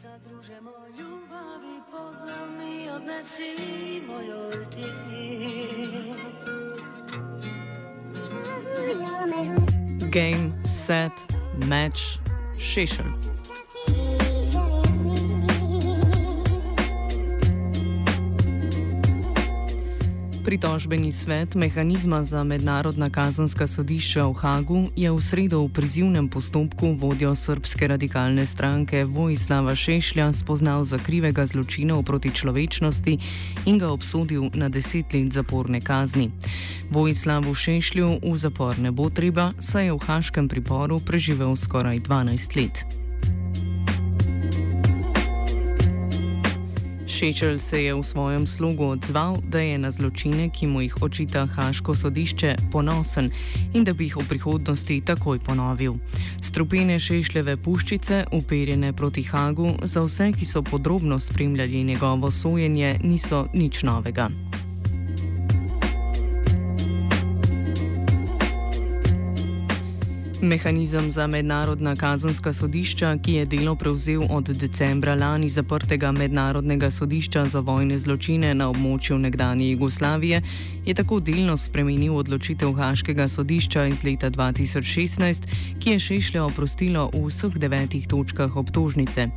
Srca družemo ljubavi, pozdrav mi odnesi mojoj ti. Game, set, match, šešelj. Pritožbeni svet mehanizma za mednarodna kazanska sodišča v Hagu je v sredo v prizivnem postopku vodjo srpske radikalne stranke Vojislava Šešlja spoznal za krivega zločinov proti človečnosti in ga obsodil na deset let zaporne kazni. Vojislavu Šešlju v zapor ne bo treba, saj je v haškem priporu preživel skoraj 12 let. Šečel se je v svojem slogu odzval, da je na zločine, ki mu jih očita Haško sodišče, ponosen in da bi jih v prihodnosti takoj ponovil. Strupene Šešljeve puščice, uperjene proti Hagu, za vse, ki so podrobno spremljali njegovo sojenje, niso nič novega. Mehanizem za mednarodna kazanska sodišča, ki je delo prevzel od decembra lani zaprtega mednarodnega sodišča za vojne zločine na območju nekdanje Jugoslavije, je tako delno spremenil odločitev Haškega sodišča iz leta 2016, ki je Šešlja oprostilo v vseh devetih točkah obtožnice.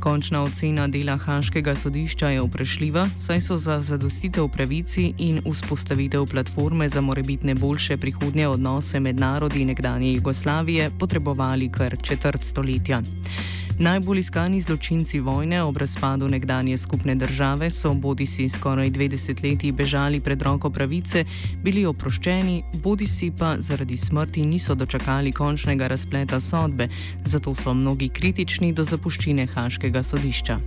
Končna ocena dela Haškega sodišča je vprašljiva, saj so za zadostitev pravici in vzpostavitev platforme za morebitne boljše prihodnje odnose med narodi nekdanje Jugoslavije. Jugoslavije potrebovali kar četrt stoletja. Najbolj iskani zločinci vojne ob razpadu nekdanje skupne države so bodi si skoraj dve desetletji bežali pred roko pravice, bili oproščeni, bodi si pa zaradi smrti niso dočakali končnega razpleta sodbe, zato so mnogi kritični do zapuščine Haškega sodišča.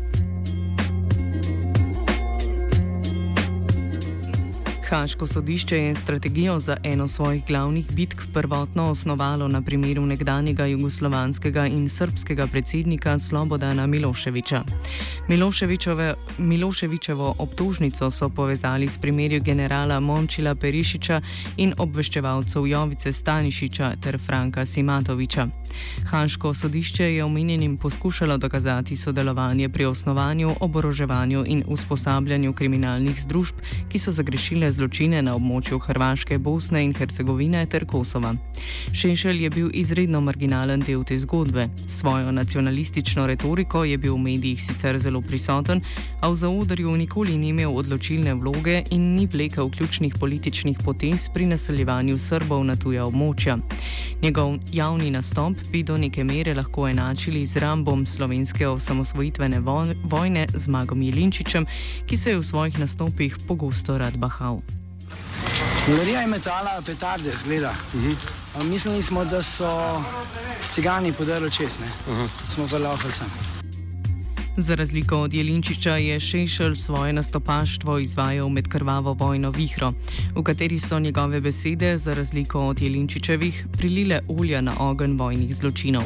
Haško sodišče je strategijo za eno svojih glavnih bitk prvotno osnovalo na primeru nekdanjega jugoslovanskega in srpskega predsednika Slobodana Miloševiča. Miloševičevo obtožnico so povezali s primerjem generala Momčila Perišiča in obveščevalcev Jovice Stanišiča ter Franka Simatoviča. Haško sodišče je omenjenim poskušalo dokazati sodelovanje pri osnovanju, oboroževanju in usposabljanju kriminalnih združb, ki so zagrešile zločine na območju Hrvaške, Bosne in Hercegovine ter Kosova. Šešelj je bil izredno marginalen del te zgodbe. Svojo nacionalistično retoriko je bil v medijih sicer zelo prisoten, a v zaodrju nikoli ni imel odločilne vloge in ni vlekel ključnih političnih potez pri naseljevanju Srbov na tuja območja. Njegov javni nastop bi do neke mere lahko enačili z rambom slovenske osamosvojitvene vojne z Magom Jelinčičem, ki se je v svojih nastopih pogosto rad bahal. Galerija je metala petarde, zgleda. Uh mhm. -huh. Mislili smo, da so cigani podarili čez, ne? Uh -huh. smo pa lahali sem. Za razliko od Jelinčiča je Šešelj svoje nastopaštvo izvajal med krvavo vojno Vihro, v kateri so njegove besede, za razliko od Jelinčičevih, prilile olja na ogenj vojnih zločinov.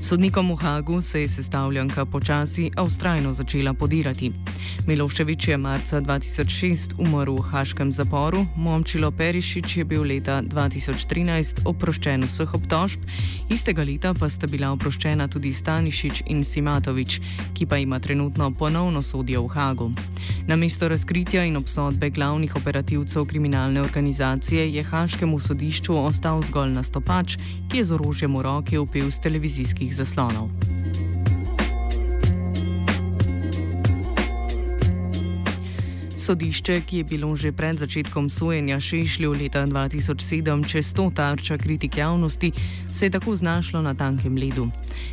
Sodnikom v Hagu se je sestavljanka počasi, a ustrajno začela podirati. Miloševič je marca 2006 umrl v haškem zaporu, Momčilo Perišič je bil leta 2013 oproščen vseh obtožb, istega leta pa sta bila oproščena tudi Stanišič in Simatovič, ki pa ima trenutno ponovno sodijo v Hagu. Na mesto razkritja in obsodbe glavnih operativcev kriminalne organizacije je haškemu sodišču ostal zgolj nastopač, ki je z orožjem v roki upil z televizijskih zaslonov. Sodišče, ki je bilo že pred začetkom sojenja Šešlju leta 2007 čez to tarča kritik javnosti, se je tako znašlo na tankem ledu.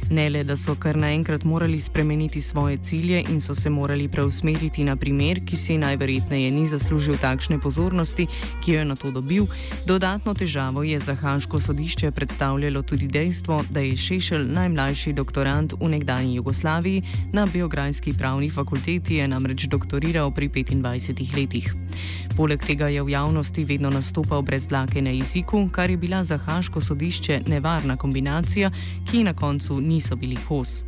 Ne le, da so kar naenkrat morali spremeniti svoje cilje in so se morali preusmeriti na primer, ki si najverjetneje ni zaslužil takšne pozornosti, ki jo je na to dobil, dodatno težavo je za Haško sodišče predstavljalo tudi dejstvo, da je Šešelj najmlajši doktorant v nekdanji Jugoslaviji, na Biograjski pravni fakulteti je namreč doktoriral pri 25. 20 letih. Poleg tega je v javnosti vedno nastopal brez dlake na jeziku, kar je bila za Haško sodišče nevarna kombinacija, ki na koncu niso bili kos.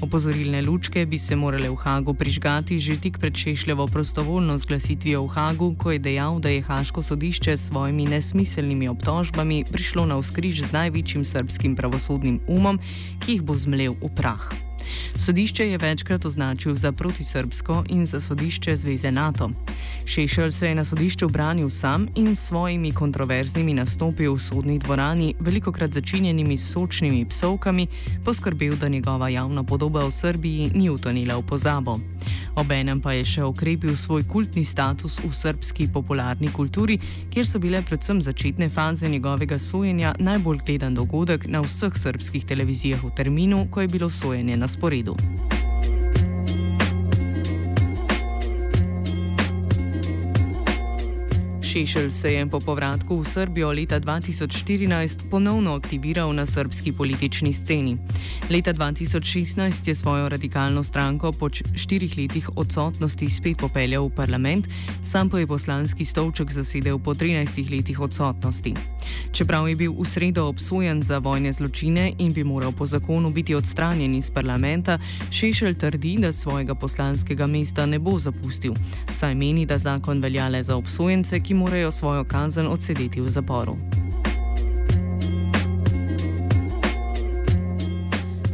Opozorilne lučke bi se morale v Hagu prižgati že tik pred Šešljevo prostovoljno zglasitvijo v Hagu, ko je dejal, da je Haško sodišče s svojimi nesmiselnimi obtožbami prišlo na vzkriž z največjim srpskim pravosodnim umom, ki jih bo zmlel v prah. Sodišče je večkrat označil za protisrbsko in za sodišče Zveze NATO. Šešelj se je na sodišču branil sam in s svojimi kontroverznimi nastopi v sodni dvorani, veliko krat začinjenimi s sočnimi psovkami, poskrbel, da njegova javna podoba v Srbiji ni utonila v pozabo. Obenem pa je še okrepil svoj kultni status v srpski popularni kulturi, kjer so bile predvsem začetne faze njegovega sojenja najbolj gledan dogodek na vseh srpskih televizijah v terminu, ko je bilo sojenje na razporedu. Šešelj se je po povratku v Srbijo leta 2014 ponovno aktiviral na srpski politični sceni. Leta 2016 je svojo radikalno stranko po štirih letih odsotnosti spet popeljal v parlament, sam pa je poslanski stolček zasedel po 13 letih odsotnosti. Čeprav je bil v sredo obsojen za vojne zločine in bi moral po zakonu biti odstranjen iz parlamenta, Šešelj trdi, da svojega poslanskega mesta ne bo zapustil, saj meni, da zakon velja le za obsojence, ki morajo svojo kazen odsedeti v zaporu.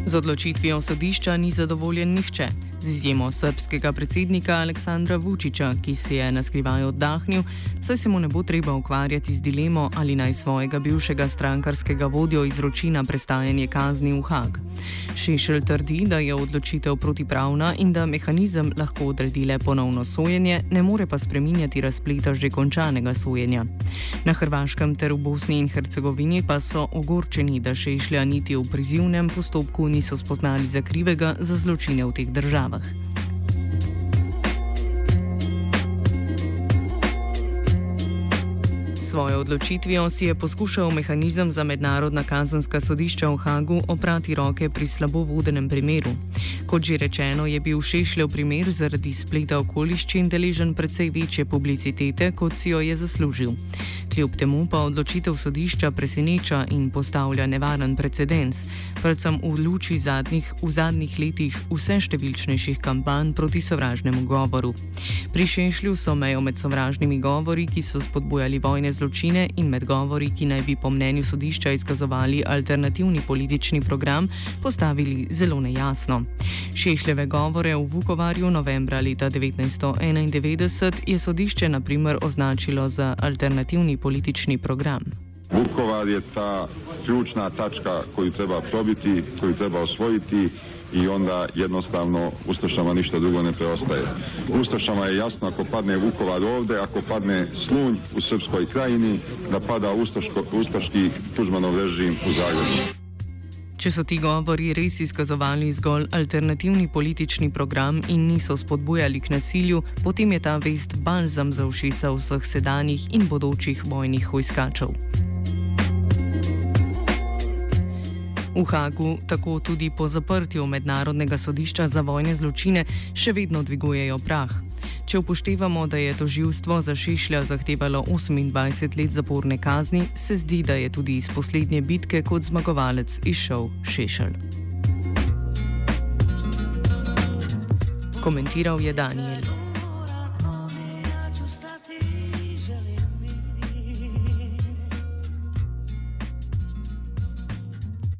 Z odločitvijo sodišča ni zadovoljen nihče z izjemo srpskega predsednika Aleksandra Vučiča, ki se je na skrivaj oddahnil, saj se mu ne bo treba ukvarjati z dilemo, ali naj svojega bivšega strankarskega vodjo izroči na prestajanje kazni v Hag. Šešelj trdi, da je odločitev protipravna in da mehanizem lahko odredi le ponovno sojenje, ne more pa spreminjati razpleta že končanega sojenja. Na Hrvaškem ter v Bosni in Hercegovini pa so ogorčeni, da Šešlja niti v prizivnem postopku niso spoznali za krivega za zločine v teh državah državah. Svojo odločitvijo si je poskušal mehanizem za mednarodna kazanska sodišča v Hagu oprati roke pri slabo vodenem primeru. Kot že rečeno, je bil Šešljev primer zaradi spleta okoliščin deležen precej večje publicitete, kot si jo je zaslužil. Kljub temu pa odločitev sodišča preseneča in postavlja nevaren precedens, predvsem v luči zadnjih, v zadnjih letih vse številčnejših kampanj proti sovražnemu govoru. Pri Šešlju so mejo med sovražnimi govori, ki so spodbujali vojne zločine, in med govori, ki naj bi po mnenju sodišča izkazovali alternativni politični program, postavili zelo nejasno. Šešljeve govore v Vukovarju novembra leta 1991 je sodišče na primer označilo za alternativni politični program. Vukovar je ta ključna tačka koju treba probiti, koju treba osvojiti i onda jednostavno Ustašama ništa drugo ne preostaje. Ustašama je jasno ako padne Vukovar ovde, ako padne Slunj u Srpskoj krajini, da pada Ustaško, Ustaški Tužmanov režim u Zagrebu. Če so ti govori res izkazovali zgolj alternativni politični program in niso spodbujali k nasilju, potem je ta vest balzam za ušesa vseh sedanjih in bodočih vojnih vojskačev. V Hagu tako tudi po zaprtju Mednarodnega sodišča za vojne zločine še vedno dvigujejo prah. Če upoštevamo, da je toživstvo za Šešlja zahtevalo 28 let zaporne kazni, se zdi, da je tudi iz poslednje bitke kot zmagovalec išel Šešelj. Komentiral je Daniel.